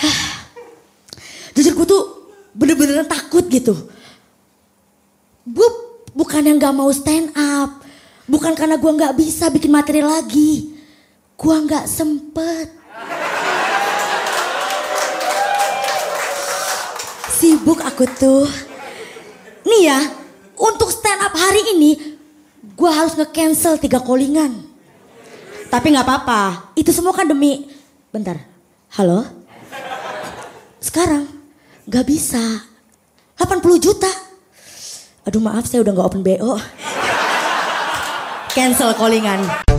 Jujur gue tuh bener-bener takut gitu. Gue bukan yang gak mau stand up. Bukan karena gue gak bisa bikin materi lagi. Gue gak sempet. Sibuk aku tuh. Nih ya, untuk stand up hari ini, gue harus nge-cancel tiga callingan. Tapi nggak apa-apa, itu semua kan demi... Bentar, halo? Sekarang, gak bisa. 80 juta. Aduh maaf, saya udah gak open BO. Cancel callingan.